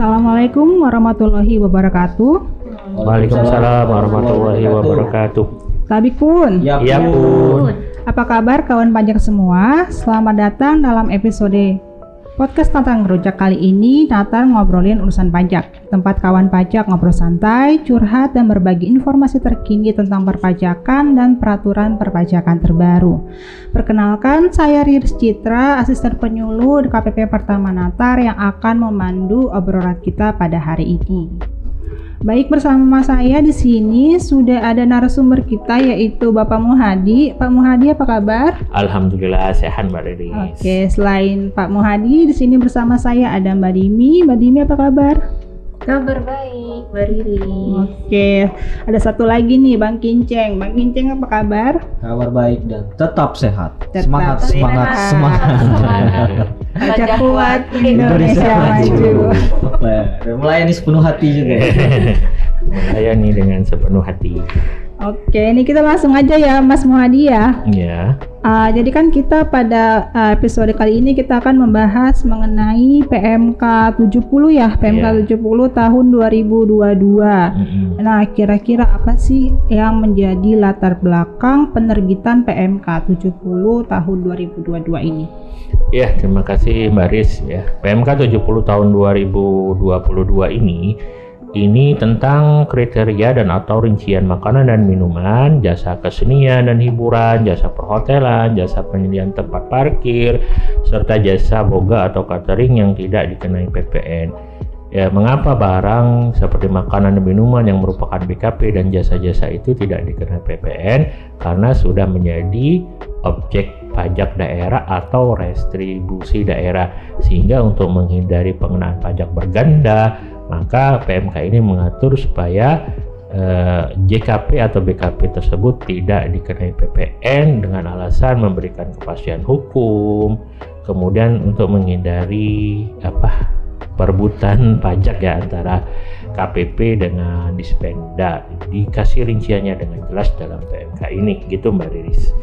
Assalamualaikum warahmatullahi wabarakatuh. Waalaikumsalam warahmatullahi wabarakatuh. Tabik pun. Ya, Iya pun. Apa kabar kawan pajak semua? Selamat datang dalam episode podcast tentang rujak kali ini. Natar ngobrolin urusan pajak. Tempat kawan pajak ngobrol santai, curhat dan berbagi informasi terkini tentang perpajakan dan peraturan perpajakan terbaru. Perkenalkan, saya Riris Citra, asisten penyuluh KPP Pertama Natar yang akan memandu obrolan kita pada hari ini. Baik bersama saya di sini sudah ada narasumber kita yaitu Bapak Muhadi. Pak Muhadi apa kabar? Alhamdulillah sehat Mbak Riris. Oke, selain Pak Muhadi di sini bersama saya ada Mbak Dimi. Mbak Dimi apa kabar? Kabar baik, Mbak Riri. Oke, ada satu lagi nih Bang Kinceng. Bang Kinceng apa kabar? Kabar baik dan tetap sehat. Tetap semangat, semangat, sehat. semangat. Pajak kuat Indonesia maju. Oke, Melayani sepenuh hati juga ya. Melayani dengan sepenuh hati. Oke, ini kita langsung aja ya Mas Muhadi ya. Ya. Ah, jadi kan kita pada ah, episode kali ini kita akan membahas mengenai PMK 70 ya, PMK 70 tahun 2022. Mm-mm. Nah, kira-kira apa sih yang menjadi latar belakang penerbitan PMK 70 tahun 2022 ini? Ya, terima kasih Mbak Riz ya. PMK 70 tahun 2022 ini ini tentang kriteria dan atau rincian makanan dan minuman, jasa kesenian dan hiburan, jasa perhotelan, jasa penyediaan tempat parkir, serta jasa boga atau catering yang tidak dikenai PPN. Ya, mengapa barang seperti makanan dan minuman yang merupakan BKP dan jasa-jasa itu tidak dikenai PPN? Karena sudah menjadi objek pajak daerah atau restribusi daerah. Sehingga untuk menghindari pengenaan pajak berganda, maka PMK ini mengatur supaya eh, JKP atau BKP tersebut tidak dikenai PPN dengan alasan memberikan kepastian hukum, kemudian untuk menghindari apa perebutan pajak ya antara KPP dengan Dispenda. Dikasih rinciannya dengan jelas dalam PMK ini. Gitu Mbak Riris.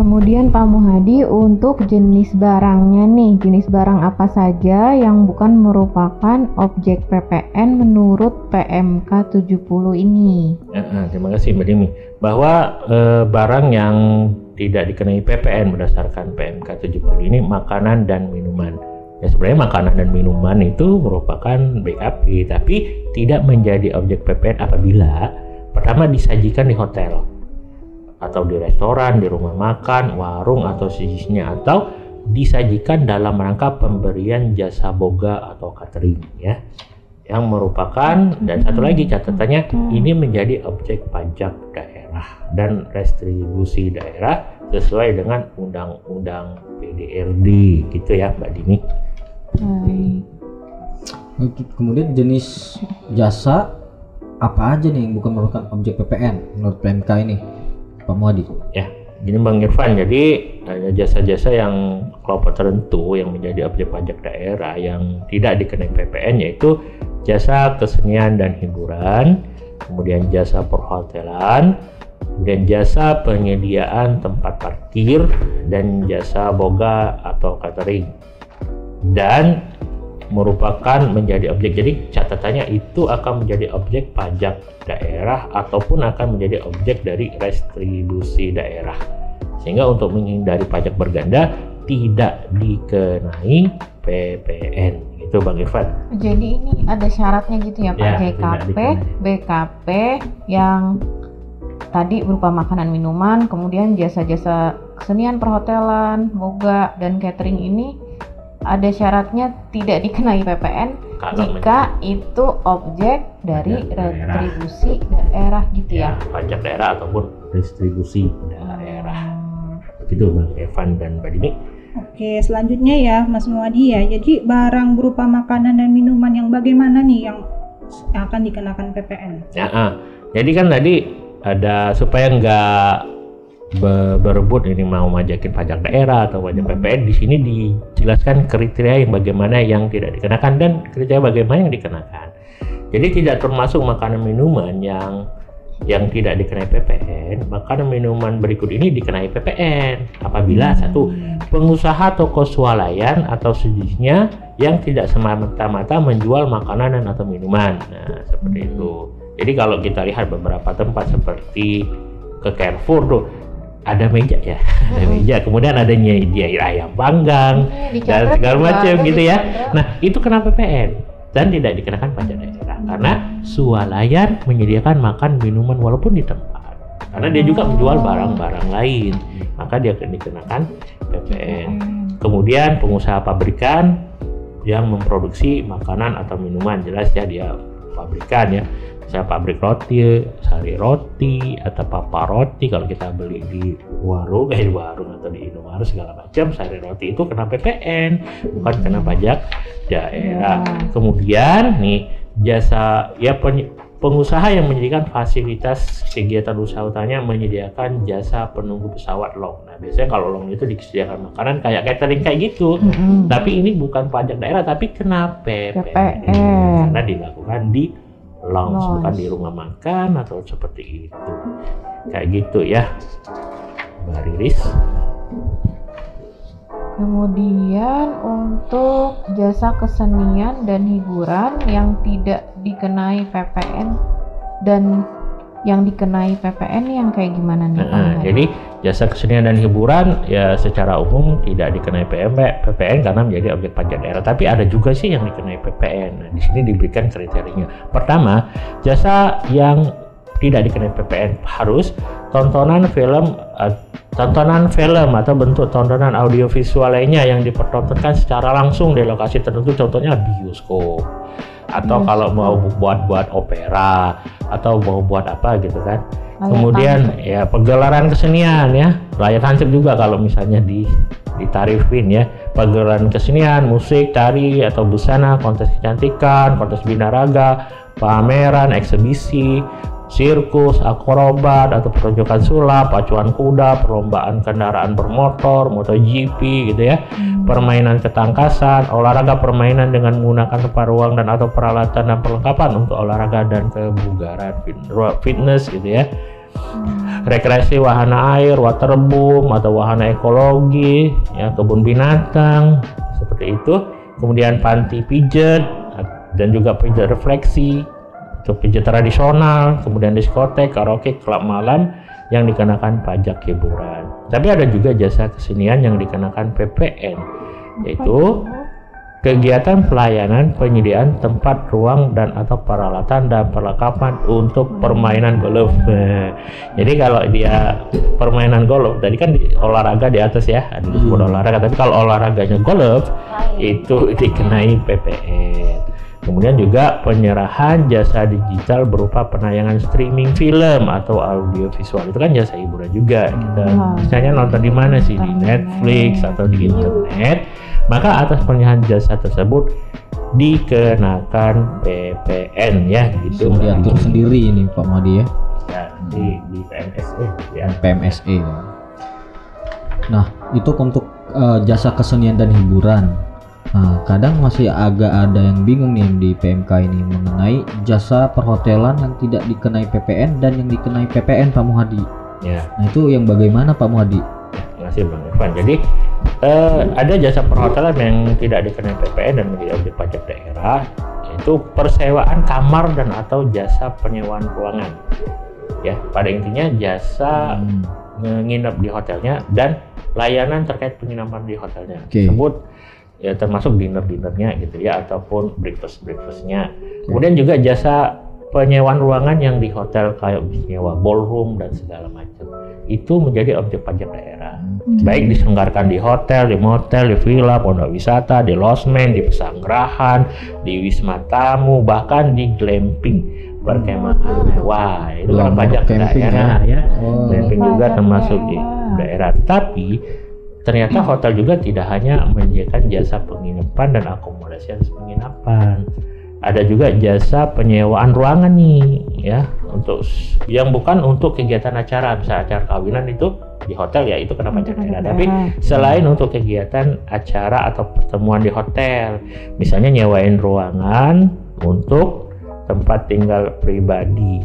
Kemudian Pak Muhadi untuk jenis barangnya nih, jenis barang apa saja yang bukan merupakan objek PPN menurut PMK 70 ini? Eh, eh, terima kasih Mbak Dimi. Bahwa eh, barang yang tidak dikenai PPN berdasarkan PMK 70 ini makanan dan minuman. Ya sebenarnya makanan dan minuman itu merupakan BKP tapi tidak menjadi objek PPN apabila pertama disajikan di hotel atau di restoran, di rumah makan, warung atau sejenisnya atau disajikan dalam rangka pemberian jasa boga atau catering ya yang merupakan dan satu lagi catatannya ini menjadi objek pajak daerah dan restribusi daerah sesuai dengan undang-undang PDRD gitu ya Mbak Dini. Baik. Kemudian jenis jasa apa aja nih yang bukan merupakan objek PPN menurut PMK ini, Pak Muhadi? Ya, gini Bang Irfan, jadi ada jasa-jasa yang kelompok tertentu yang menjadi objek pajak daerah yang tidak dikenai PPN yaitu jasa kesenian dan hiburan, kemudian jasa perhotelan, kemudian jasa penyediaan tempat parkir dan jasa boga atau catering dan merupakan menjadi objek. Jadi catatannya itu akan menjadi objek pajak daerah ataupun akan menjadi objek dari restribusi daerah. Sehingga untuk menghindari pajak berganda tidak dikenai PPN itu Bang Irfan. Jadi ini ada syaratnya gitu ya Pak. Ya, JKP. BKP yang tadi berupa makanan minuman, kemudian jasa-jasa kesenian perhotelan, boga dan catering ini ada syaratnya tidak dikenai PPN Kalau jika itu objek dari Pajak daerah. retribusi daerah gitu ya, ya. pajak daerah ataupun restribusi daerah gitu Bang Irfan dan Mbak Dini Oke, selanjutnya ya Mas Muadi ya. Jadi barang berupa makanan dan minuman yang bagaimana nih yang akan dikenakan PPN? Ya, ah. jadi kan tadi ada supaya nggak berebut ini mau majakin pajak daerah atau pajak PPN di sini dijelaskan kriteria yang bagaimana yang tidak dikenakan dan kriteria bagaimana yang dikenakan. Jadi tidak termasuk makanan minuman yang yang tidak dikenai PPN, maka minuman berikut ini dikenai PPN apabila satu pengusaha toko swalayan atau sejenisnya yang tidak semata-mata menjual makanan dan atau minuman. Nah, seperti itu. Jadi kalau kita lihat beberapa tempat seperti ke Carrefour tuh ada meja ya, ada meja. Kemudian ada nyediain ayam panggang di dan segala macam gitu ya. Nah, itu kenapa PPN dan tidak dikenakan pajak daerah karena swalayan menyediakan makan minuman walaupun di tempat. Karena dia juga menjual barang-barang lain, maka dia akan dikenakan PPN. Kemudian pengusaha pabrikan yang memproduksi makanan atau minuman jelas ya dia pabrikan ya. Misalnya pabrik roti, sari roti atau papa roti kalau kita beli di warung, eh di warung atau di Indomaret segala macam sari roti itu kena PPN bukan kena pajak daerah. Ya. Kemudian nih jasa ya pen- pengusaha yang menyediakan fasilitas kegiatan usaha utamanya menyediakan jasa penunggu pesawat long. Nah biasanya kalau long itu disediakan makanan kayak catering kayak gitu. Mm-mm. Tapi ini bukan pajak daerah tapi kena PPN. PPN. Karena dilakukan di lounge, Lounge. bukan di rumah makan atau seperti itu. Kayak gitu ya. Mbak Riris. Kemudian untuk jasa kesenian dan hiburan yang tidak dikenai PPN dan yang dikenai PPN yang kayak gimana nih? Nah, jadi jasa kesenian dan hiburan ya secara umum tidak dikenai PMP, PPN karena menjadi objek pajak daerah. Tapi ada juga sih yang dikenai PPN. Nah, di sini diberikan kriterianya. Pertama, jasa yang tidak dikenai PPN harus tontonan film eh, tontonan film atau bentuk tontonan audiovisual lainnya yang dipertontonkan secara langsung di lokasi tertentu. Contohnya bioskop atau Bioskop. kalau mau buat-buat opera atau mau buat apa gitu kan. Kemudian ya pegelaran kesenian ya. Layar tancap juga kalau misalnya di ditarifin ya. Pegelaran kesenian musik tari atau busana kontes kecantikan kontes binaraga pameran eksebisi sirkus akrobat atau pertunjukan sulap pacuan kuda perlombaan kendaraan bermotor MotoGP gitu ya Hmm. permainan ketangkasan, olahraga permainan dengan menggunakan tempat ruang dan atau peralatan dan perlengkapan untuk olahraga dan kebugaran fit- fitness gitu ya. Hmm. Rekreasi wahana air, waterboom atau wahana ekologi, ya kebun binatang seperti itu. Kemudian panti pijet dan juga pijet refleksi untuk pijet tradisional, kemudian diskotek, karaoke, klub malam yang dikenakan pajak hiburan. Tapi ada juga jasa kesenian yang dikenakan PPN, yaitu kegiatan pelayanan penyediaan tempat ruang dan atau peralatan dan perlengkapan untuk permainan golf. Nah, Jadi kalau dia permainan golf, tadi kan di, olahraga di atas ya, ada disebut olahraga. Tapi kalau olahraganya golf itu dikenai PPN. Kemudian juga penyerahan jasa digital berupa penayangan streaming film atau audio visual itu kan jasa hiburan juga. Kita Wah. misalnya nonton di mana sih di Netflix net. atau di internet, maka atas penyerahan jasa tersebut dikenakan PPN ya gitu. Bisa diatur sendiri ini Pak Madi ya Ya, di di PNSE ya. PMSE nah itu untuk eh, jasa kesenian dan hiburan nah kadang masih agak ada yang bingung nih di PMK ini mengenai jasa perhotelan yang tidak dikenai PPN dan yang dikenai PPN Pak Muhadi Ya. nah itu yang bagaimana Pak Muhadi Terima kasih Bang Irfan. Jadi eh, ada jasa perhotelan yang tidak dikenai PPN dan menjadi objek pajak daerah, yaitu persewaan kamar dan atau jasa penyewaan ruangan. Ya, pada intinya jasa Hmm. menginap di hotelnya dan layanan terkait penginapan di hotelnya. Oke. Tersebut ya termasuk dinner-dinernya gitu ya ataupun breakfast-breakfastnya. Kemudian juga jasa penyewaan ruangan yang di hotel kayak nyewa ballroom dan segala macam. Itu menjadi objek pajak daerah. Baik diselenggarakan di hotel, di motel, di villa, pondok wisata, di losmen, di pesanggrahan, di wisma tamu, bahkan di glamping perkemahan mewah. Itu kan pajak ya. daerah ya. Oh. Glamping juga termasuk di daerah. daerah. Tapi ternyata hotel juga tidak hanya menyediakan jasa penginapan dan akomodasi atas penginapan. Ada juga jasa penyewaan ruangan nih ya untuk yang bukan untuk kegiatan acara, misalnya acara kawinan itu di hotel ya itu kena pajak Pajak daerah. daerah. Tapi selain untuk kegiatan acara atau pertemuan di hotel, misalnya nyewain ruangan untuk tempat tinggal pribadi.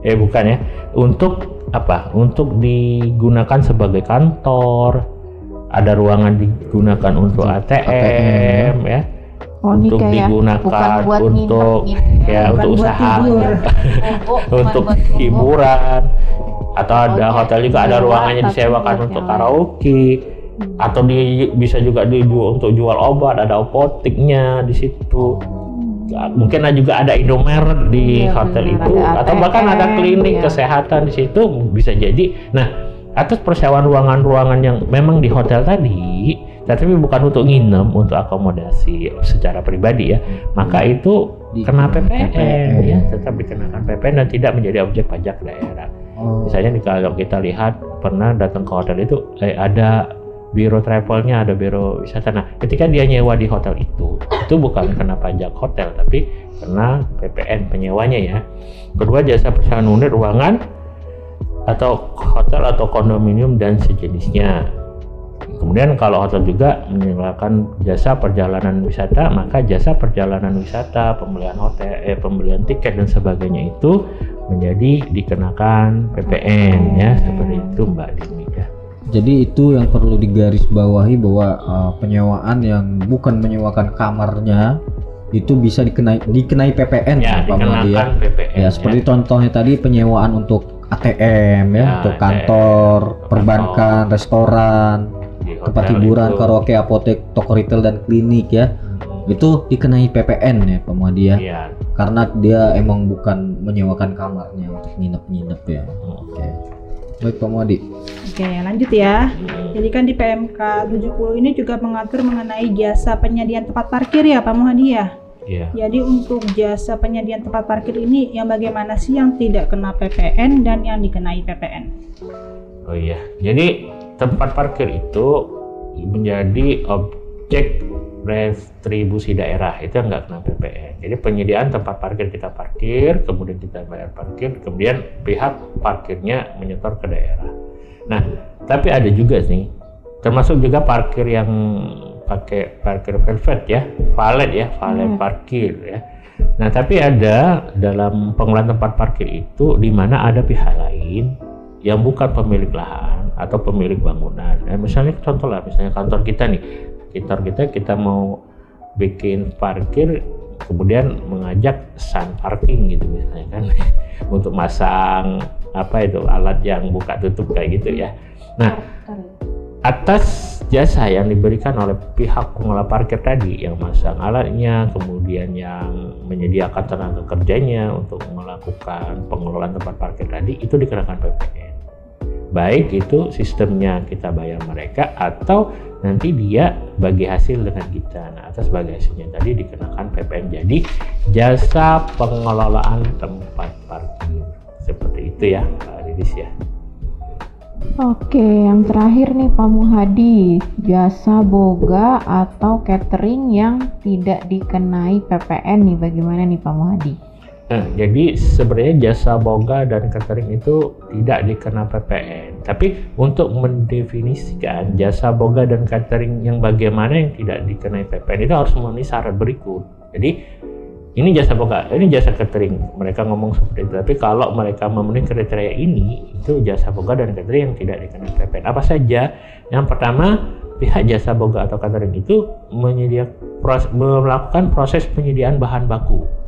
eh bukan ya untuk apa untuk digunakan sebagai kantor. Ada ruangan digunakan untuk ATM, ya. Oh, ini untuk kayak digunakan bukan buat untuk nginep gitu ya. Bukan untuk buat usaha. Oh, bukan untuk buat tidur. hiburan. Atau ada Oh, hotel juga ada ruangannya disewakan untuk karaoke. Atau di bisa juga dijual untuk jual obat ada apoteknya di situ. Ya, mungkin ada juga ada Indomaret di Iya, hotel benar. itu Ada atau bahkan ada klinik iya. kesehatan di situ bisa jadi nah atas persewaan ruangan-ruangan yang memang di hotel tadi tapi bukan untuk nginep untuk akomodasi secara pribadi ya maka itu kena Dikenakan PPN, PPN. ya tetap dikenakan PPN dan tidak menjadi objek pajak daerah Oh. misalnya kalau kita lihat pernah datang ke hotel itu eh, ada biro travelnya ada biro wisata. Nah ketika dia nyewa di hotel itu itu bukan kena pajak hotel tapi kena PPN penyewanya ya. Kedua jasa perseroan unit ruangan atau hotel atau kondominium dan sejenisnya. Kemudian kalau hotel juga menyediakan jasa perjalanan wisata maka jasa perjalanan wisata pembelian hotel eh, pembelian tiket dan sebagainya itu menjadi dikenakan PPN ya. Seperti itu Mbak Dini ya Jadi itu yang perlu digarisbawahi bahwa uh, penyewaan yang bukan menyewakan kamarnya itu bisa dikenai dikenai PPN ya Pak Muhadi ya. PPN Ya, seperti contohnya tadi penyewaan untuk ATM ya, Ya, untuk ATM, kantor, perbankan, restoran, di tempat hiburan, itu. karaoke, apotek, toko retail dan klinik ya. Itu dikenai PPN ya Pak Muhadi ya. Iya. Karena dia emang bukan menyewakan kamarnya untuk nginep-nginep ya. Oke. Baik Pak Muhadi. Oke, lanjut ya. Jadi kan di PMK 70 ini juga mengatur mengenai jasa penyediaan tempat parkir ya Pak Muhadi ya. Iya. Jadi untuk jasa penyediaan tempat parkir ini yang bagaimana sih yang tidak kena PPN dan yang dikenai PPN? Oh iya. Jadi tempat parkir itu menjadi objek retribusi daerah itu yang nggak kena PPN. Jadi penyediaan tempat parkir kita parkir, kemudian kita bayar parkir, kemudian pihak parkirnya menyetor ke daerah. Nah, tapi ada juga nih, termasuk juga parkir yang pakai parkir velvet ya, valet ya, valet parkir ya. Nah, tapi ada dalam pengelolaan tempat parkir itu di mana ada pihak lain yang bukan pemilik lahan atau pemilik bangunan. Nah, misalnya contoh lah, misalnya kantor kita nih, kantor kita kita mau bikin parkir, kemudian mengajak sun parking gitu misalnya kan, untuk masang apa itu alat yang buka tutup kayak gitu ya. Nah, atas jasa yang diberikan oleh pihak pengelola parkir tadi yang masang alatnya, kemudian yang menyediakan tenaga kerjanya untuk melakukan pengelolaan tempat parkir tadi itu dikenakan PPN. Baik itu sistemnya kita bayar mereka atau nanti dia bagi hasil dengan kita. Nah, atas bagi hasilnya tadi dikenakan PPN. Jadi jasa pengelolaan tempat parkir seperti itu ya, Pak Didis ya. Oke, yang terakhir nih Pak Muhadi, jasa boga atau catering yang tidak dikenai PPN nih, bagaimana nih Pak Muhadi? Nah, jadi sebenarnya jasa boga dan catering itu tidak dikena PPN. Tapi untuk mendefinisikan jasa boga dan catering yang bagaimana yang tidak dikenai PPN itu harus memenuhi syarat berikut. Jadi ini jasa boga, ini jasa catering. Mereka ngomong seperti itu. Tapi kalau mereka memenuhi kriteria ini, itu jasa boga dan catering yang tidak dikenai PPN. Apa saja? Yang pertama, pihak jasa boga atau catering itu menyediakan melakukan proses penyediaan bahan baku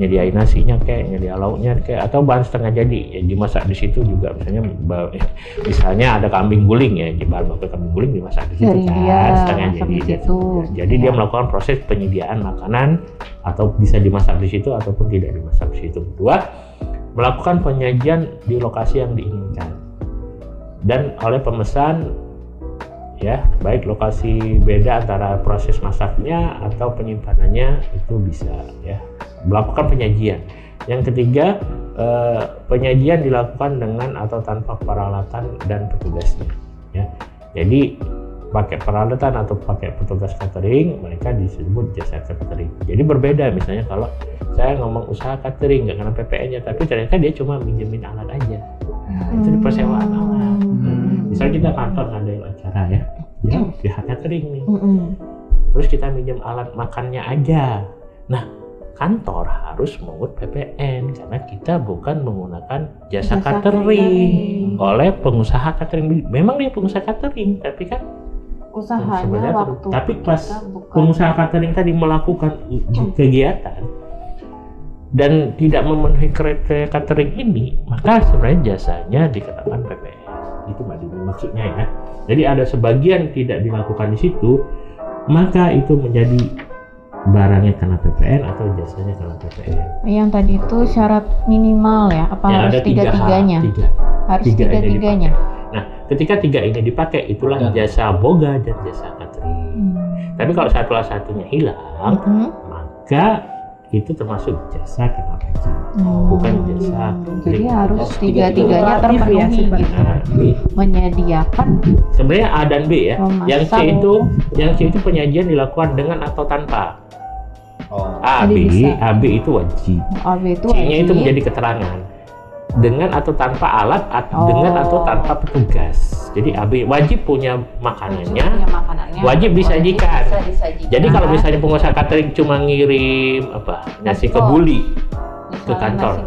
nyediain nasinya kayak nyedia lauknya kayak atau bahan setengah jadi ya dimasak di situ juga misalnya misalnya ada kambing guling ya di bahan baku kambing guling dimasak di situ kan dia setengah jadi di situ. jadi dia Ya. melakukan proses penyediaan makanan atau bisa dimasak di situ ataupun tidak dimasak di situ kedua melakukan penyajian di lokasi yang diinginkan dan oleh pemesan ya. Baik lokasi beda antara proses masaknya atau penyimpanannya itu bisa ya. Melakukan penyajian. Yang ketiga eh, penyajian dilakukan dengan atau tanpa peralatan dan petugasnya ya. Jadi pakai peralatan atau pakai petugas catering mereka disebut jasa catering. Jadi berbeda misalnya kalau saya ngomong usaha catering nggak kena PPN-nya tapi ternyata dia cuma minjemin alat aja. Nah, itu di persewaan alat. Hmm. misalnya kita kantor ngadain acara ya ya pihak catering nih Mm-mm. terus kita minjem alat makannya aja nah kantor harus mengut PPN karena kita bukan menggunakan jasa, Jasa catering catering. oleh pengusaha catering. Memang dia pengusaha catering, tapi kan usahanya sebenarnya waktu tapi pas bukan pengusaha catering tadi melakukan kegiatan dan tidak memenuhi kriteria catering ini, maka sebenarnya jasanya dikenakan PPN. Itu Mbak Dini maksudnya ya. Jadi ada sebagian tidak dilakukan di situ, maka itu menjadi barangnya kena PPN atau jasanya kena PPN. yang tadi itu syarat minimal ya apa Ya, harus ada tiga tiganya tiga. harus tiga tiga tiganya Nah, ketika tiga ini dipakai, itulah Dan- jasa boga dan jasa catering. Tapi kalau satu satunya hilang, Mhm. maka itu termasuk jasa pajak. Hmm. bukan jasa jadi harus Oh, tiga tiganya tiga-tiganya ya, terpenuhi seperti gitu Nah, menyediakan sebenarnya A dan B ya. Memasang. Yang C itu, yang C itu penyajian dilakukan dengan atau tanpa. Oh. A, B. A, B itu wajib. AB itu C-nya itu wajib. menjadi keterangan dengan atau tanpa alat atau Oh. dengan atau tanpa petugas. Jadi AB wajib punya Wajib makanannya. punya makanannya wajib disajikan. bisa disajikan. Jadi kalau misalnya pengusaha catering cuma ngirim apa nasi kebuli ke kantor.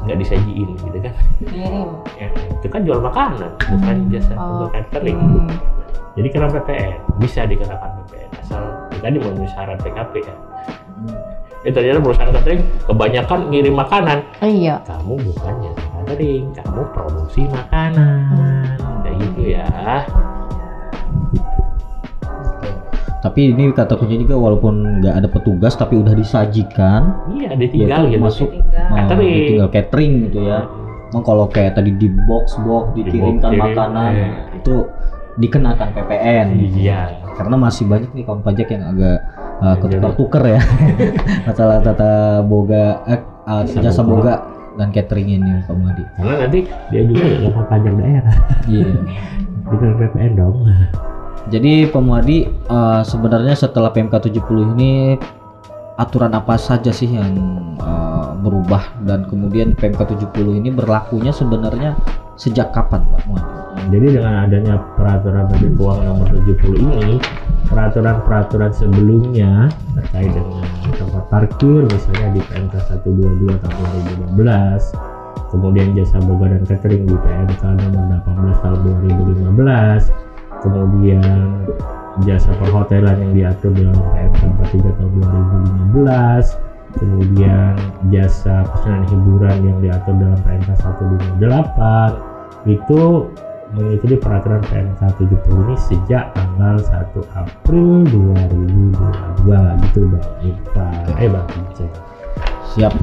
nggak disajiin gitu kan? kirim Ya, itu kan jual makanan bukan jasa Oh, catering. Hmm. Jadi kena PPN bisa dikenakan PPN asal tadi memenuhi syarat PKP ya. Itu ternyata perusahaan catering kebanyakan ngirim makanan. iya Kamu bukan jasa catering, kamu produksi makanan. Kayak gitu ya. Tapi ini kata kuncinya juga walaupun nggak ada petugas tapi udah disajikan, Iya, ditinggal Ya, itu gitu. masuk. tinggal uh, Catering. tinggal catering gitu ya. Emang kalau kayak tadi di box box dikirimkan kirim, makanan iya. itu dikenakan PPN. Iya. Karena masih banyak nih kawan pajak yang agak uh, ketukar-tukar ya masalah tata boga eh, uh, Jasa jasa boga. boga dan catering ini Pak Muhadi. Karena nanti dia juga dapat pajak daerah. Iya. Bukan PPN dong. Jadi Pak Muhadi uh, sebenarnya setelah PMK 70 ini aturan apa saja sih yang uh, berubah dan kemudian PMK 70 ini berlakunya sebenarnya sejak kapan Pak Muhadi? Jadi dengan adanya peraturan Menteri Keuangan nomor 70 ini, peraturan-peraturan sebelumnya terkait dengan tempat parkir misalnya di PMK 122 tahun 2015, kemudian jasa boga dan catering di PMK nomor 18 tahun 2015, kemudian jasa perhotelan yang diatur dalam PMK 43 tahun 2015, kemudian jasa pesanan hiburan yang diatur dalam PMK 158 itu mengikuti peraturan PMK 70 ini sejak tanggal 1 April 2022 gitu Bang Irfan eh Bang Ijek Siap.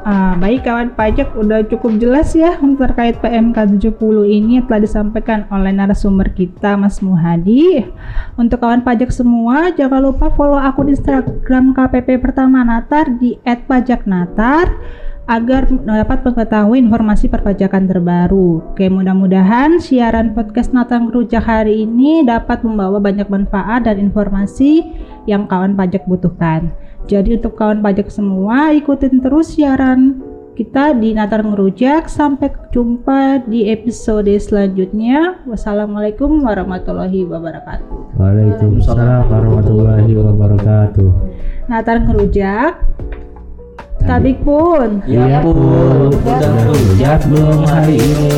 Ah, baik kawan pajak udah cukup jelas ya untuk terkait PMK 70 ini telah disampaikan oleh narasumber kita Mas Muhadi. Untuk kawan pajak semua jangan lupa follow akun Instagram KPP Pertama Natar di @pajaknatar agar dapat mengetahui informasi perpajakan terbaru. Oke, mudah-mudahan siaran podcast Natang Rujak hari ini dapat membawa banyak manfaat dan informasi yang kawan pajak butuhkan. Jadi untuk kawan pajak semua ikutin terus siaran kita di Natar Ngerujak. Sampai jumpa di episode selanjutnya. Wassalamualaikum warahmatullahi wabarakatuh. Waalaikumsalam warahmatullahi wabarakatuh Natar Ngerujak. Tabik pun. Ya pun, udah rujak belum hari ini.